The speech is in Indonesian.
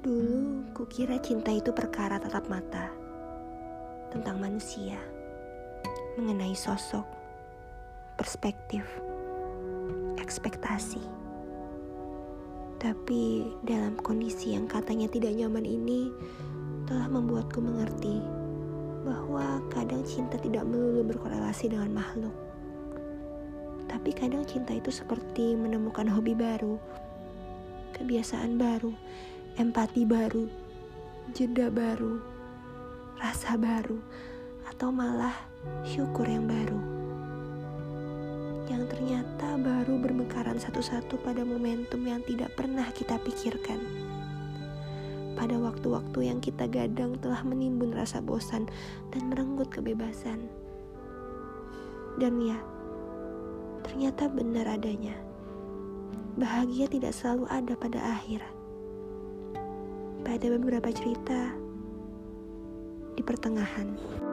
Kukira cinta itu perkara tatap mata tentang manusia, mengenai sosok, perspektif, ekspektasi. Tapi dalam kondisi yang katanya tidak nyaman ini telah membuatku mengerti bahwa kadang cinta tidak melulu berkorelasi dengan makhluk. Tapi kadang cinta itu seperti menemukan hobi baru, kebiasaan baru, empati baru, jeda baru, rasa baru, atau malah syukur yang baru. Yang ternyata baru bermekaran satu-satu pada momentum yang tidak pernah kita pikirkan. Pada waktu-waktu yang kita gadang telah menimbun rasa bosan dan merenggut kebebasan. Dan ya, ternyata benar adanya. Bahagia tidak selalu ada pada akhir. Pada beberapa cerita di pertengahan.